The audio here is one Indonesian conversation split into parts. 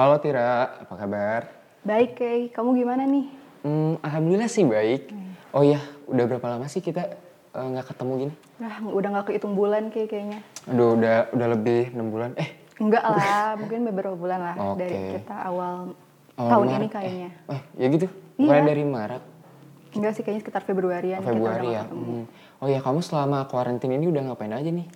Halo Tira, apa kabar? Baik, Kay. Kamu gimana nih? Hmm, Alhamdulillah sih baik. Oh iya, udah berapa lama sih kita eh, nggak ketemu gini? Nah, udah nggak kehitung bulan, Kay, kayaknya. Aduh, udah udah lebih enam bulan. Eh, Enggak lah, mungkin beberapa bulan lah Oke. dari kita awal, awal tahun Maret. ini kayaknya. Eh, eh, ya gitu. Iya. dari Maret, Enggak sih, kayaknya sekitar Februarian udah Februari ya. Hmm. Oh iya, kamu selama kuarantin ini udah ngapain aja nih?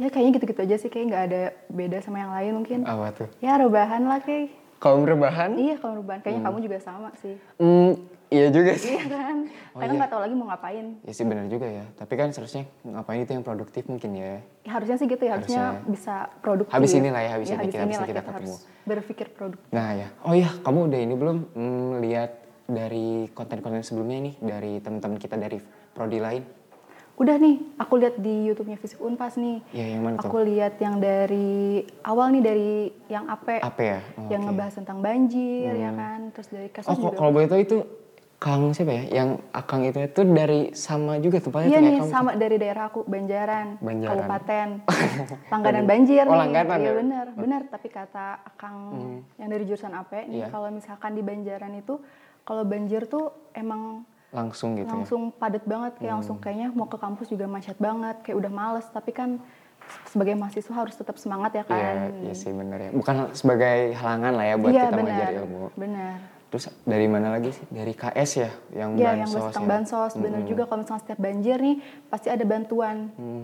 Ya kayaknya gitu-gitu aja sih, kayak nggak ada beda sama yang lain mungkin. Apa tuh? Ya rebahan lah, Kay. Kaum rebahan? Iya, kalau rebahan. Kayaknya kamu juga sama sih. Hmm, iya juga sih. Iya kan? Oh, Karena iya. nggak tahu lagi mau ngapain. Ya sih benar juga ya. Tapi kan seharusnya ngapain itu yang produktif mungkin ya. Ya, harusnya sih gitu ya, harusnya, Harusnya. bisa produktif. Habis ini lah ya, habis ini habis kita- habis ini kita harus ketemu. berpikir produktif. Nah ya, oh iya, kamu udah ini belum hmm, lihat dari konten-konten sebelumnya nih dari teman-teman kita dari prodi lain? Udah nih, aku lihat di YouTube-nya Fisik Unpas nih. Ya yang mana Aku tuh? lihat yang dari awal nih dari yang AP, Apa ya? Oh, yang oke. ngebahas tentang banjir ya kan, terus dari kasus Oh, juga. kalau boleh tahu itu Kang siapa ya? Yang Akang itu itu dari sama juga tempatnya Iya tuh nih, sama dari daerah aku, Banjaran, Banjaran. Kabupaten, langganan banjir Oh, nih. langganan Iya ya? benar, benar. Tapi kata Akang yang dari jurusan AP nih, Iya. kalau misalkan di Banjaran itu, kalau banjir tuh emang Langsung gitu ya. langsung padat banget, kayak langsung kayaknya mau ke kampus juga macet banget, kayak udah males. Tapi kan sebagai mahasiswa harus tetap semangat ya Iya, kan. iya sih benar ya. Bukan sebagai halangan lah ya buat Iya kita benar, mengajar ilmu. benar. Terus dari mana lagi sih? Dari KS ya, yang Ya, yang bansos tentang ya? bansos, benar juga kalau misalnya setiap banjir nih pasti ada bantuan,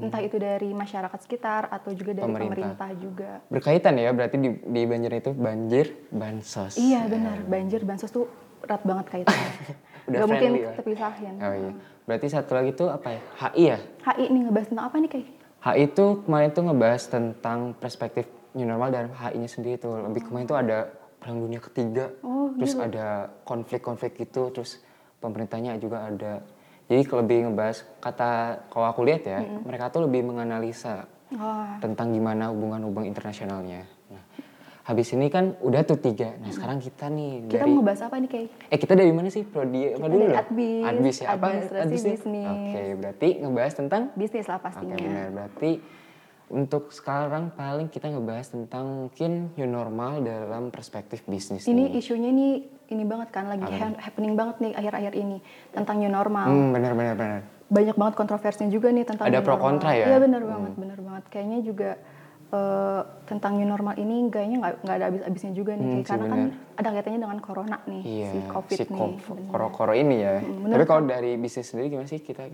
entah itu dari masyarakat sekitar atau juga dari Pemerintah. pemerintah, juga. Berkaitan ya, berarti di, di banjir itu banjir, bansos. Iya benar, banjir bansos tuh erat banget kaitannya. Udah Gak mungkin ya. terpisahin. Oh iya. Berarti satu lagi tuh apa ya? HI ya? HI nih ngebahas tentang apa nih kayak? HI itu kemarin tuh ngebahas tentang perspektif new normal dan HI-nya sendiri tuh. Lebih kemarin tuh ada perang dunia ketiga, Oh, terus ada konflik-konflik gitu, terus pemerintahnya juga ada. Jadi lebih ngebahas kata kalau aku lihat ya, mereka tuh lebih menganalisa Wah, tentang gimana hubungan-hubungan internasionalnya. Habis ini kan udah tuh tiga. Nah sekarang kita nih kita dari mau ngebahas apa nih kayak? Eh kita dari mana sih? Prodi apa Kita dulu? dari? Adbis, Adbis ya. Apa Administrasi Adbis nih? Bisnis. Oke, berarti ngebahas tentang Bisnis lah Oke pastinya. benar. Berarti untuk sekarang paling kita ngebahas tentang mungkin new normal dalam perspektif bisnis Ini nih. isunya ini ini banget kan lagi ha- happening banget nih akhir-akhir ini tentang new normal. Hmm, benar benar benar. banyak banget kontroversinya juga nih tentang Ada pro normal. kontra ya? Iya benar banget, benar banget. Kayaknya juga eh, tentang new normal ini kayaknya nggak nggak ada habis-habisnya juga nih, Hmm, sih, karena kan ada kaitannya dengan corona nih, Iya, si covid nih. kop- benar. koro-koro ini ya. Hmm, Tapi kalau dari bisnis sendiri gimana sih kita?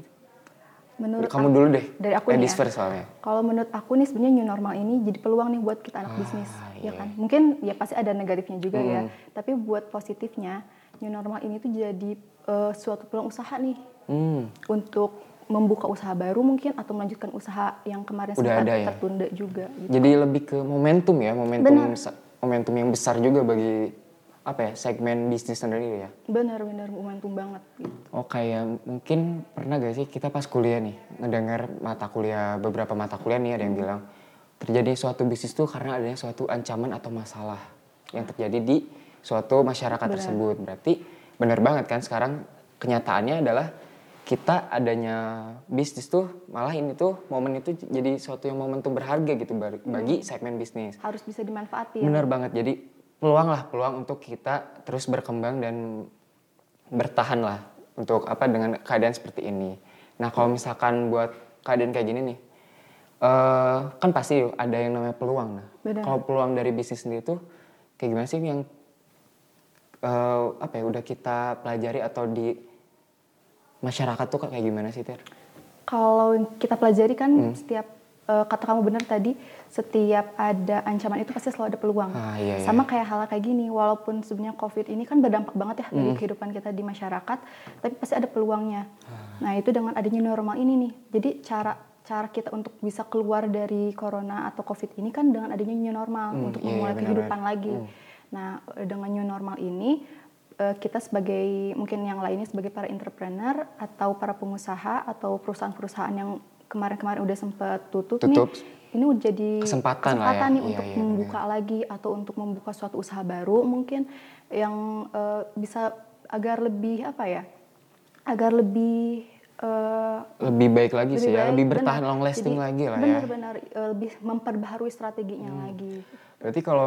Menurut Kamu aku- dulu deh. dari aku nih Ladies ya. soalnya. Kalau menurut aku nih sebenarnya new normal ini jadi peluang nih buat kita anak bisnis, iya. ya kan? Mungkin ya pasti ada negatifnya juga ya, Hmm. tapi buat positifnya new normal ini tuh jadi eh, suatu peluang usaha nih Hmm, untuk membuka usaha baru mungkin atau melanjutkan usaha yang kemarin Udah sempat ada ya? tertunda juga. Gitu. jadi lebih ke momentum ya, momentum Benar. momentum yang besar juga bagi apa ya segmen bisnis sendiri ya. Benar-benar momentum banget gitu. Oh kayak mungkin pernah gak sih kita pas kuliah nih ngedengar mata kuliah beberapa mata kuliah nih ada yang bilang terjadi suatu bisnis tuh karena adanya suatu ancaman atau masalah yang terjadi di suatu masyarakat Benar. tersebut. Berarti benar banget kan sekarang kenyataannya adalah kita adanya bisnis tuh malah ini tuh momen itu jadi suatu yang momentum berharga gitu bar- bagi segmen bisnis. Harus bisa dimanfaatin. Benar banget. Jadi peluang lah, peluang untuk kita terus berkembang dan bertahan lah untuk apa dengan keadaan seperti ini. Nah kalau misalkan buat keadaan kayak gini nih, eh kan pasti ada yang namanya peluang. Nah kalau peluang dari bisnis sendiri tuh kayak gimana sih yang eh, apa ya udah kita pelajari atau di masyarakat tuh kayak gimana sih Tir? Kalau kita pelajari kan Hmm. setiap eh, kata kamu benar tadi, setiap ada ancaman itu pasti selalu ada peluang. Ah, iya, iya. Sama kayak hal kayak gini, walaupun sebenarnya COVID ini kan berdampak banget ya Hmm. bagi kehidupan kita di masyarakat, tapi pasti ada peluangnya. Ah. Nah itu dengan adanya new normal ini nih, jadi cara cara kita untuk bisa keluar dari corona atau COVID ini kan dengan adanya new normal Hmm, untuk iya, iya, memulai benar-benar. kehidupan lagi. Hmm. Nah dengan new normal ini kita sebagai mungkin yang lainnya sebagai para entrepreneur atau para pengusaha atau perusahaan-perusahaan yang kemarin-kemarin udah sempat tutup, Tutup. nih ini udah jadi Kesempatan lah ya. nih Iya, untuk iya, membuka lagi atau untuk membuka suatu usaha baru mungkin yang eh, bisa agar lebih apa ya agar lebih eh, Lebih baik lagi sih ya, baik, lebih bertahan benar. long lasting Jadi, lagi lah ya. Benar-benar eh, lebih memperbaharui strateginya Hmm. lagi. Berarti kalau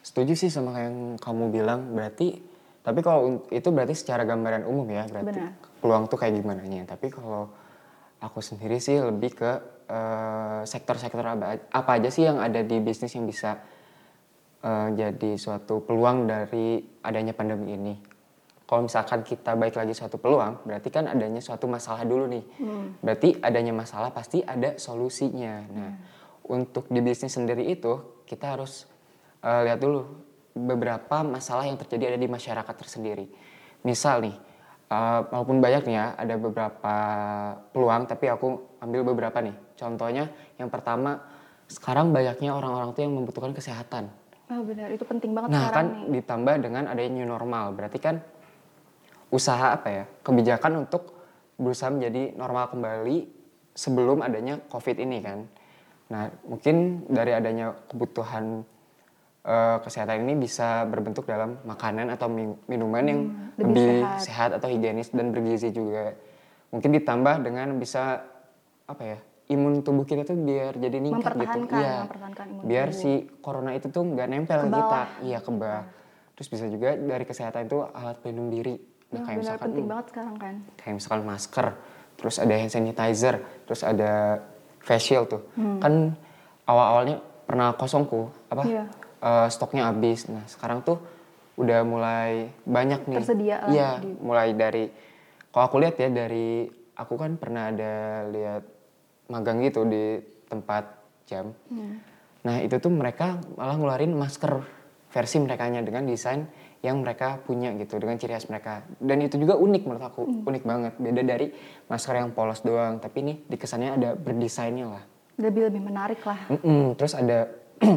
setuju sih sama yang kamu bilang berarti tapi kalau itu berarti secara gambaran umum ya berarti Benar. peluang tuh kayak gimana nya. Tapi kalau aku sendiri sih lebih ke eh, sektor-sektor apa, apa aja sih yang ada di bisnis yang bisa eh, jadi suatu peluang dari adanya pandemi ini. Kalau misalkan kita baik lagi suatu peluang berarti kan adanya suatu masalah dulu nih. Berarti adanya masalah pasti ada solusinya. Nah untuk di bisnis sendiri itu kita harus eh, lihat dulu beberapa masalah yang terjadi ada di masyarakat tersendiri. Misal nih eh, walaupun banyak nih ya ada beberapa peluang tapi aku ambil beberapa nih. Contohnya yang pertama sekarang banyaknya orang-orang tuh yang membutuhkan kesehatan. Oh benar, itu penting banget Nah sekarang kan nih. ditambah dengan adanya new normal, berarti kan usaha apa ya, kebijakan untuk berusaha menjadi normal kembali sebelum adanya COVID ini kan. Nah mungkin dari adanya kebutuhan eh, kesehatan ini bisa berbentuk dalam makanan atau min- minuman yang Hmm, lebih lebih sehat. sehat atau higienis dan bergizi juga. Mungkin ditambah dengan bisa apa ya, imun tubuh kita tuh biar jadi ningkat gitu. Iya. biar tubuh. si corona itu tuh nggak nempel Ke kita. bawah. Iya ke bawah. Terus bisa juga dari kesehatan itu alat pelindung diri. Nah, Nah, kayak misalkan penting banget sekarang kan. kayak misalkan masker, terus ada hand sanitizer, terus ada face shield tuh. Hmm. Kan awal-awalnya pernah kosongku, apa? Iya. Eh, stoknya habis. Nah, sekarang tuh udah mulai banyak nih. Tersedia Iya, di- mulai dari kalau aku lihat ya dari aku kan pernah ada lihat magang gitu di tempat jam. Hmm. Nah, itu tuh mereka malah ngeluarin masker versi merekanya dengan desain yang mereka punya gitu dengan ciri khas mereka. Dan itu juga unik menurut aku, Hmm. unik banget. Beda dari masker yang polos doang, tapi ini dikesannya ada berdesainnya lah. Lebih lebih menarik lah. Mm-mm, Terus ada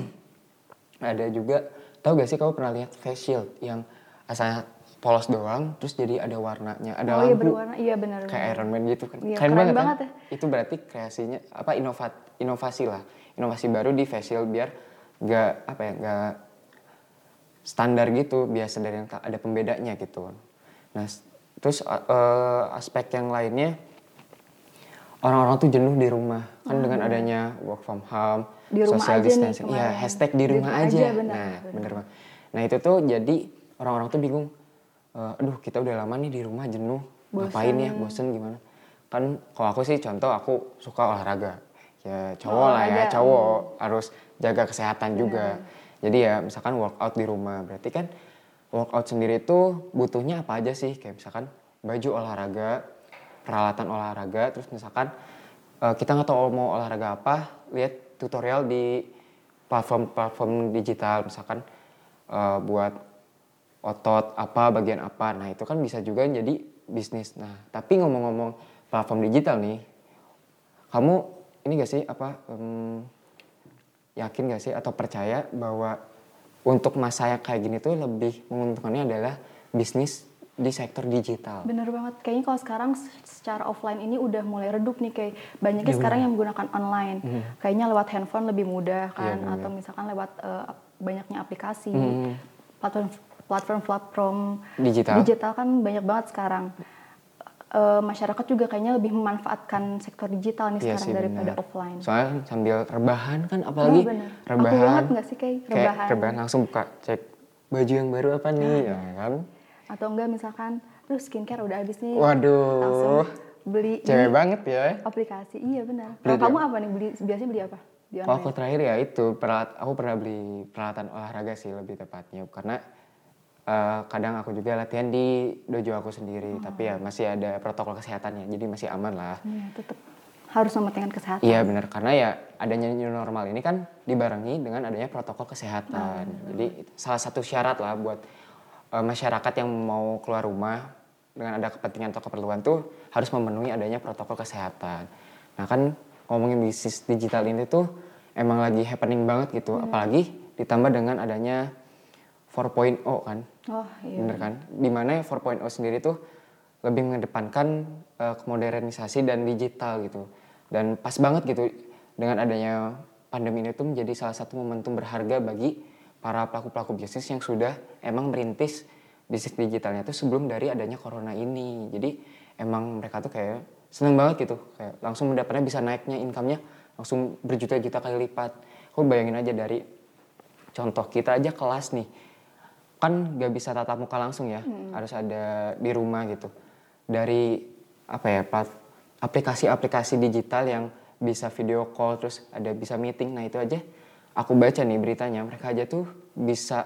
ada juga tahu gak sih kamu pernah lihat face shield yang asalnya polos doang terus jadi ada warnanya ada oh iya lampu berwarna, iya benar. kayak. Iron Man gitu kan Iya, keren, keren banget, banget kan? itu berarti kreasinya apa inovat inovasi lah inovasi baru di face shield biar nggak apa ya nggak standar gitu biasa dari yang ada pembedanya gitu nah terus eh, aspek yang lainnya orang-orang tuh jenuh di rumah kan dengan adanya work from home Di rumah social aja distancing. Iya kemarin. hashtag di Di rumah rumah aja, aja, benar, nah benar. bener banget. Nah itu tuh jadi orang-orang tuh bingung eh, aduh kita udah lama nih di rumah jenuh. Ngapain ya? Bosen. Gimana? Kan kalau aku sih contoh aku suka olahraga. Ya cowok lah ya cowok. Harus jaga kesehatan juga. Jadi ya misalkan workout di rumah. Berarti kan workout sendiri itu butuhnya apa aja sih? Kayak misalkan baju olahraga peralatan olahraga. Terus misalkan eh, kita nggak tahu mau olahraga apa lihat tutorial di platform-platform digital misalkan eh, buat otot apa bagian apa. Nah itu kan bisa juga jadi bisnis. Nah tapi ngomong-ngomong platform digital nih kamu ini gak sih apa em, yakin gak sih atau percaya bahwa untuk masa yang kayak gini tuh lebih menguntungkannya adalah bisnis di sektor digital Bener banget. Kayaknya kalau sekarang secara offline ini udah mulai redup nih kayak banyaknya Iya, sekarang benar. yang menggunakan online. Kayaknya lewat handphone lebih mudah Iya, kan benar. atau misalkan lewat eh, banyaknya aplikasi, Mhm. platform platform-platform Digital. digital kan banyak banget sekarang. Eh, masyarakat juga kayaknya lebih memanfaatkan sektor digital nih Iya sekarang sih, daripada benar. offline. Soalnya sambil rebahan kan apalagi Oh, benar. Aku rebahan. banget nggak sih, Kay? Kayak Rebahan. rebahan langsung buka cek baju yang baru apa nih ya kan. Atau enggak misalkan, terus skincare udah habis nih. Waduh. Langsung beli Cewek banget ya. aplikasi. Iya benar. Kalau kamu apa nih beli biasanya beli apa? Di aku terakhir ya itu perat, aku pernah beli peralatan olahraga sih lebih tepatnya karena eh, kadang aku juga latihan di dojo aku sendiri tapi ya masih ada protokol kesehatannya jadi masih aman lah. Iya, tetap harus mementingkan kesehatan. Iya benar karena ya adanya new normal ini kan dibarengi dengan adanya protokol kesehatan. Jadi salah satu syarat lah buat eh, masyarakat yang mau keluar rumah dengan ada kepentingan atau keperluan tuh harus memenuhi adanya protokol kesehatan. Nah kan ngomongin bisnis digital ini tuh emang lagi happening banget gitu, apalagi ditambah dengan adanya 4.0 kan. Oh iya. Bener kan? Di mana 4.0 sendiri tuh lebih mengedepankan eh, kemodernisasi dan digital gitu. Dan pas banget gitu dengan adanya pandemi ini tuh menjadi salah satu momentum berharga bagi para pelaku-pelaku bisnis yang sudah emang merintis bisnis digitalnya tuh sebelum dari adanya corona ini. Jadi emang mereka tuh kayak seneng banget gitu. Kayak langsung mendapatnya bisa naiknya income-nya langsung berjuta-juta kali lipat. Aku bayangin aja dari contoh kita aja kelas nih kan gak bisa tatap muka langsung ya harus ada di rumah gitu dari apa ya aplikasi-aplikasi digital yang bisa video call terus ada bisa meeting nah itu aja aku baca nih beritanya mereka aja tuh bisa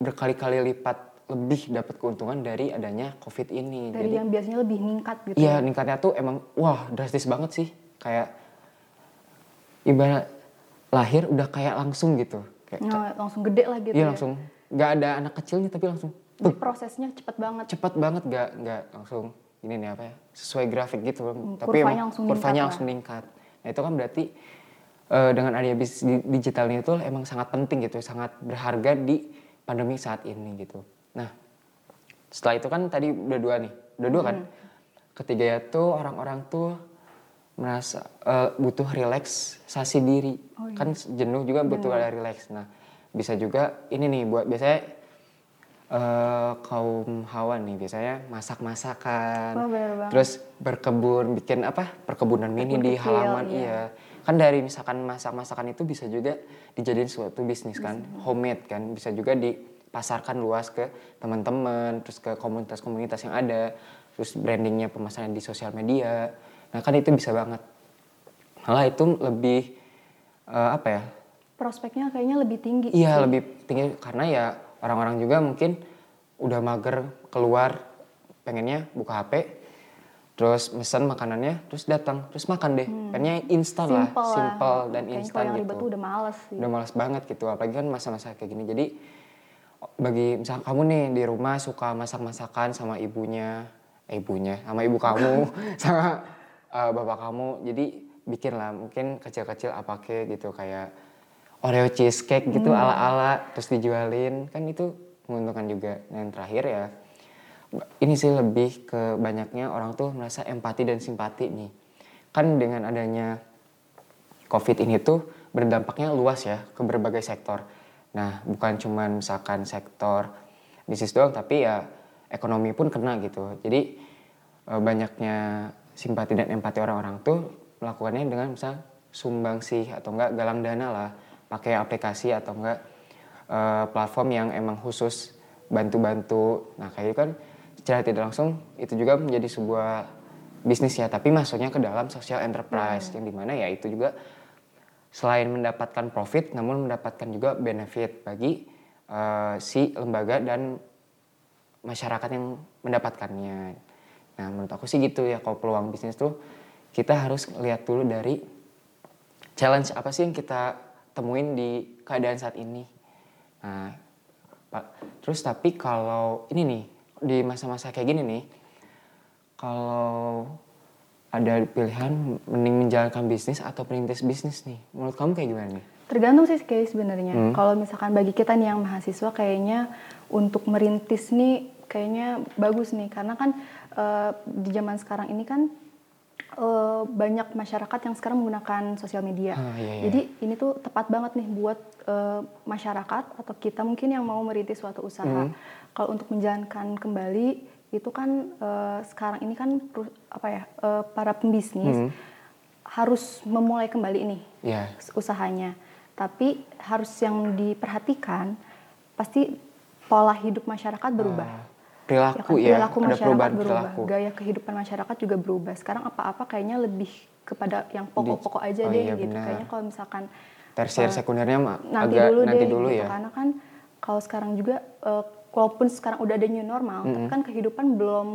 berkali-kali lipat lebih dapat keuntungan dari adanya covid ini. Dari yang biasanya lebih meningkat gitu. Iya ningkatnya tuh emang wah drastis banget sih. Kayak ibarat lahir udah kayak langsung gitu. Kayak Nah, langsung gede lah gitu iya ya. langsung. Nggak ada anak kecilnya tapi langsung Jadi prosesnya cepet banget. cepat banget nggak nggak langsung ini nih apa ya sesuai grafik gitu. Tapi kurvanya emang langsung kurvanya meningkat langsung meningkat. Nah itu kan berarti eh, dengan adanya bisnis di- digitalnya itu emang sangat penting gitu sangat berharga di pandemi saat ini gitu. Nah setelah itu kan tadi udah dua nih udah dua kan? Ketiga ya tuh orang-orang tuh merasa eh, butuh relaksasi diri. Oh, iya. kan jenuh juga butuh ada relax. Nah bisa juga ini nih buat biasanya eh, kaum hawa nih biasanya masak-masakan. Oh, bener terus berkebun bikin apa? Perkebunan mini Kebun di kecil, halaman iya. iya kan dari misalkan masak-masakan itu bisa juga dijadiin suatu bisnis kan homemade kan. Bisa juga dipasarkan luas ke teman-teman terus ke komunitas-komunitas yang ada. Terus brandingnya pemasaran di sosial media. Nah kan itu bisa banget. Malah itu lebih eh, apa ya? Prospeknya kayaknya lebih tinggi. Iya lebih tinggi. Karena ya orang-orang juga mungkin udah mager keluar pengennya buka HP terus mesen makanannya terus datang terus makan deh. Pengennya instan lah Simple lah. dan instan yang gitu. ribet tuh udah males sih. udah malas banget gitu apalagi kan masa-masa kayak gini. Jadi bagi misal kamu nih di rumah suka masak-masakan sama ibunya eh, ibunya sama ibu kamu sama eh, bapak kamu. Jadi bikin lah mungkin kecil-kecil apa kek gitu kayak Oreo cheesecake gitu ala-ala terus dijualin. Kan itu menguntungkan juga. Dan yang terakhir ya ini sih lebih ke banyaknya orang tuh merasa empati dan simpati nih kan dengan adanya COVID ini tuh berdampaknya luas ya ke berbagai sektor. Nah, bukan cuman misalkan sektor bisnis doang, tapi ya ekonomi pun kena gitu. Jadi eh, banyaknya simpati dan empati orang-orang tuh melakukannya dengan misal sumbang sih atau enggak galang dana lah, pakai aplikasi atau enggak eh, platform yang emang khusus bantu-bantu. Nah, kayak gitu kan secara tidak langsung itu juga menjadi sebuah bisnis ya, tapi masuknya ke dalam social enterprise yang di mana ya itu juga selain mendapatkan profit, namun mendapatkan juga benefit bagi eh, si lembaga dan masyarakat yang mendapatkannya. Nah, menurut aku sih gitu ya, kalau peluang bisnis tuh kita harus lihat dulu dari challenge apa sih yang kita temuin di keadaan saat ini. Nah, terus tapi kalau ini nih di masa-masa kayak gini nih, kalau ada pilihan mending menjalankan bisnis atau perintis bisnis nih, menurut kamu kayak gimana nih? Tergantung sih kayak sebenarnya. Hmm. Kalau misalkan bagi kita nih yang mahasiswa kayaknya untuk merintis nih kayaknya bagus nih karena kan eh, di zaman sekarang ini kan eh, banyak masyarakat yang sekarang menggunakan sosial media. Ah, iya, iya. Jadi ini tuh tepat banget nih buat eh, masyarakat atau kita mungkin yang mau merintis suatu usaha. Hmm. Kalau untuk menjalankan kembali itu kan eh, sekarang ini kan apa ya eh, para pembisnis Hmm. harus memulai kembali nih Ya, usahanya. Tapi harus yang diperhatikan pasti pola hidup masyarakat berubah. Ah, perilaku kan, ya, perilaku ada masyarakat perubahan berubah, perilaku. gaya kehidupan masyarakat juga berubah. Sekarang apa-apa kayaknya lebih kepada yang pokok-pokok aja oh deh iya, gitu. benar. Kayaknya kalau misalkan Tersier eh, sekundernya mah nanti agak dulu nanti deh dulu gitu. ya. Karena kan kalau sekarang juga eh, walaupun sekarang udah ada new normal, tapi kan kehidupan belum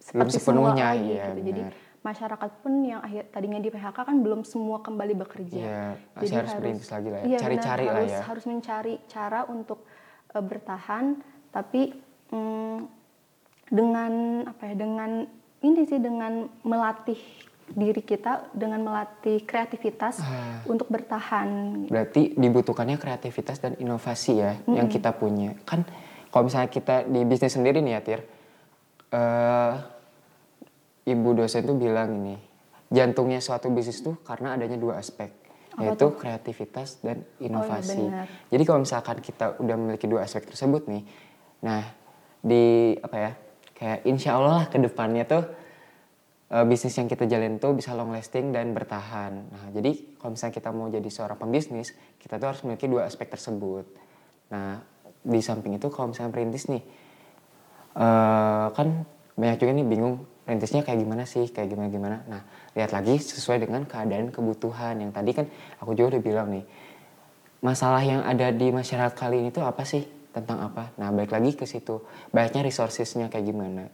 seperti semula sepenuhnya, lagi iya, gitu. Jadi masyarakat pun yang akhir tadinya di PHK kan belum semua kembali bekerja. Iya, masih harus merintis lagi lah ya. iya, Cari-cari lah harus, ya. Harus mencari cara untuk eh, bertahan, tapi mm, dengan apa ya? Dengan ini sih dengan melatih diri kita, dengan melatih kreativitas Ah. untuk bertahan. Berarti dibutuhkannya kreativitas dan inovasi ya yang kita punya. Kan kalau misalnya kita di bisnis sendiri nih ya Tir, eh, ibu dosen tuh bilang ini, jantungnya suatu bisnis tuh karena adanya dua aspek, Apa yaitu tuh? Oh, kreativitas dan inovasi. benar. Jadi kalau misalkan kita udah memiliki dua aspek tersebut nih, nah di apa ya, kayak insya Allah lah ke depannya tuh eh, bisnis yang kita jalin tuh bisa long lasting dan bertahan. Nah, jadi kalau misalnya kita mau jadi seorang pembisnis, kita tuh harus memiliki dua aspek tersebut. Nah di samping itu kalau misalnya perintis nih, eh kan banyak juga nih bingung perintisnya kayak gimana sih, kayak gimana gimana. Nah lihat lagi sesuai dengan keadaan kebutuhan yang tadi kan aku juga udah bilang nih masalah yang ada di masyarakat kali ini tuh apa sih tentang apa. Nah balik lagi ke situ. Banyaknya resourcesnya kayak gimana.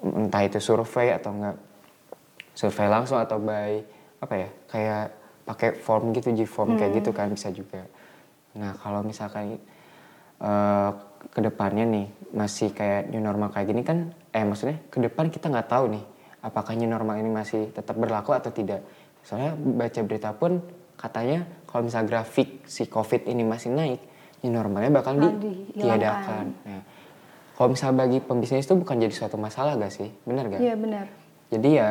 Entah itu survei atau enggak. Survei langsung atau by apa ya kayak pakai form gitu G form kayak gitu kan bisa juga. Nah kalau misalkan uh, ke depannya nih masih kayak new normal kayak gini kan eh maksudnya ke depan kita nggak tahu nih apakah new normal ini masih tetap berlaku atau tidak. Soalnya baca berita pun katanya kalau misal grafik si covid ini masih naik new normalnya bakal Bakal ditiadakan nah, kalau misal bagi pembisnis itu bukan jadi suatu masalah gak sih? Benar gak? Iya benar. jadi ya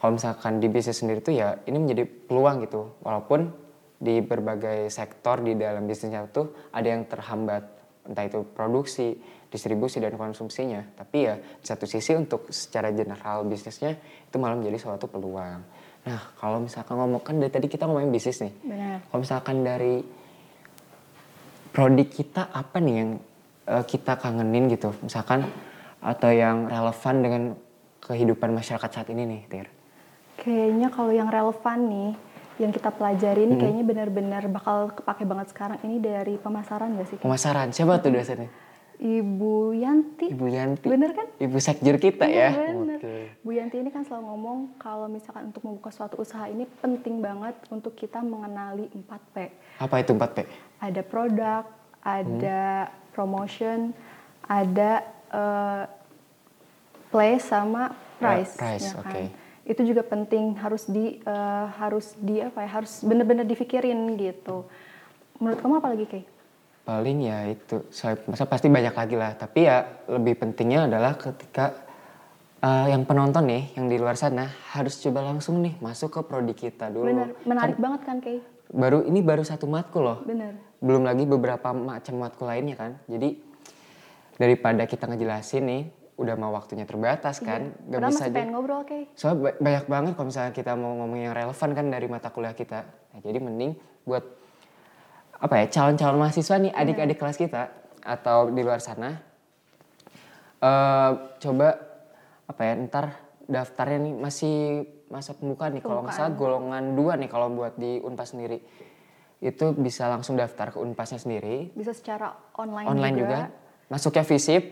kalau misalkan di bisnis sendiri tuh ya ini menjadi peluang gitu. Walaupun di berbagai sektor di dalam bisnisnya tuh ada yang terhambat. Entah itu produksi distribusi dan konsumsinya. Tapi ya di satu sisi untuk secara general bisnisnya itu malah menjadi suatu peluang. Nah kalau misalkan ngomong kan dari tadi kita ngomongin bisnis nih. Benar. kalau misalkan dari prodi kita apa nih yang eh, kita kangenin gitu? Misalkan atau yang relevan dengan kehidupan masyarakat saat ini nih Tir? Kayaknya kalau yang relevan nih, yang kita pelajari ini Hmm. kayaknya benar-benar bakal kepake banget sekarang. Ini dari pemasaran gak sih? Pemasaran. Siapa tuh dosennya Ibu Yanti. Ibu Yanti Bener kan? Ibu sekjur kita Iya, ya bener. Oke. Bu Yanti ini kan selalu ngomong kalau misalkan untuk membuka suatu usaha ini penting banget untuk kita mengenali 4P. apa itu 4P Ada produk, ada promotion, ada eh, place sama price. Ya, price, ya kan? oke. Itu juga penting harus di eh, harus di apa ya? Harus bener-bener dipikirin gitu. Menurut kamu apa lagi Kay? Paling ya itu saya masa pasti banyak lagi lah tapi ya lebih pentingnya adalah ketika eh, yang penonton nih yang di luar sana harus coba langsung nih masuk ke prodi kita dulu Bener, menarik Kan banget kan Kay? baru ini baru satu matkul loh Bener. belum lagi beberapa macam matkul lainnya kan jadi daripada kita ngejelasin nih udah mau waktunya terbatas kan Iya. Gak Padahal bisa masih pengen ngobrol Kay. soalnya ba- banyak banget kalau misalnya kita mau ngomong yang relevan kan dari mata kuliah kita Nah, jadi mending buat apa ya calon-calon mahasiswa nih adik-adik kelas kita atau di luar sana eh coba apa ya ntar daftarnya nih masih masa pembukaan nih kalau nggak salah golongan dua nih kalau buat di unpas sendiri. Itu bisa langsung daftar ke unpasnya sendiri. Bisa secara online, online juga, masuknya visip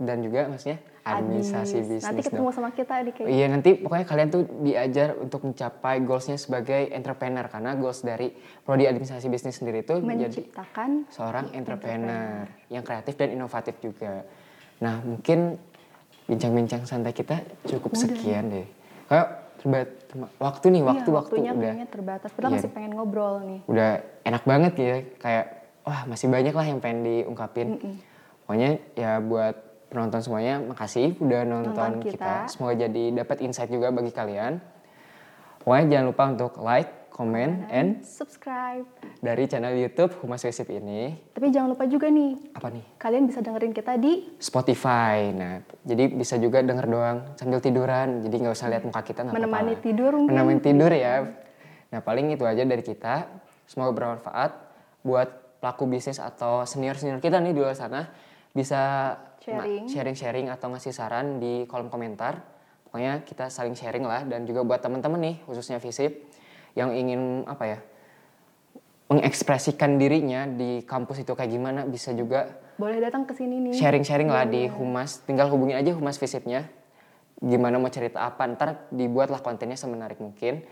dan juga maksudnya administrasi bisnis Nanti dong. ketemu sama kita di Kay. Iya nanti pokoknya kalian tuh diajar untuk mencapai goalsnya sebagai entrepreneur karena goals dari prodi administrasi bisnis sendiri itu menjadi Menciptakan seorang entrepreneur yang kreatif dan inovatif juga. Nah mungkin bincang-bincang santai kita cukup sekian deh. Kayak terbat waktu nih waktu iya, waktu waktunya udah terbatas. Padahal Iya. masih pengen ngobrol nih. udah enak banget ya kayak wah masih banyak lah yang pengen diungkapin. Pokoknya ya buat penonton semuanya makasih udah nonton, Nonton kita. kita. Semoga jadi dapat insight juga bagi kalian. Pokoknya jangan lupa untuk like, comment, and subscribe. dari channel YouTube Humas Visip ini Tapi jangan lupa juga nih, apa nih? kalian bisa dengerin kita di Spotify. Nah, jadi bisa juga denger doang sambil tiduran. Jadi nggak usah lihat muka kita nggak apa-apa. menemani lah. tidur mungkin. Menemani tidur ya. Nah, paling itu aja dari kita. Semoga bermanfaat buat pelaku bisnis atau senior-senior kita nih di luar sana bisa Sharing. sharing-sharing atau ngasih saran di kolom komentar. Pokoknya kita saling sharing lah dan juga buat teman-teman nih khususnya Visip yang ingin apa ya mengekspresikan dirinya di kampus itu kayak gimana bisa juga Boleh datang ke sini nih. sharing-sharing lah di Humas. Tinggal hubungin aja Humas Visipnya. Gimana mau cerita apa, ntar dibuatlah kontennya semenarik mungkin.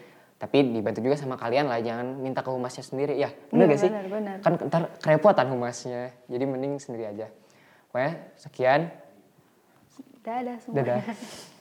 Tapi dibantu juga sama kalian lah, jangan minta ke humasnya sendiri. Ya, bener Iya, gak sih? benar, benar. Kan ntar kerepotan humasnya. Jadi mending sendiri aja. Pokoknya sekian. Dadah semua. Dadah.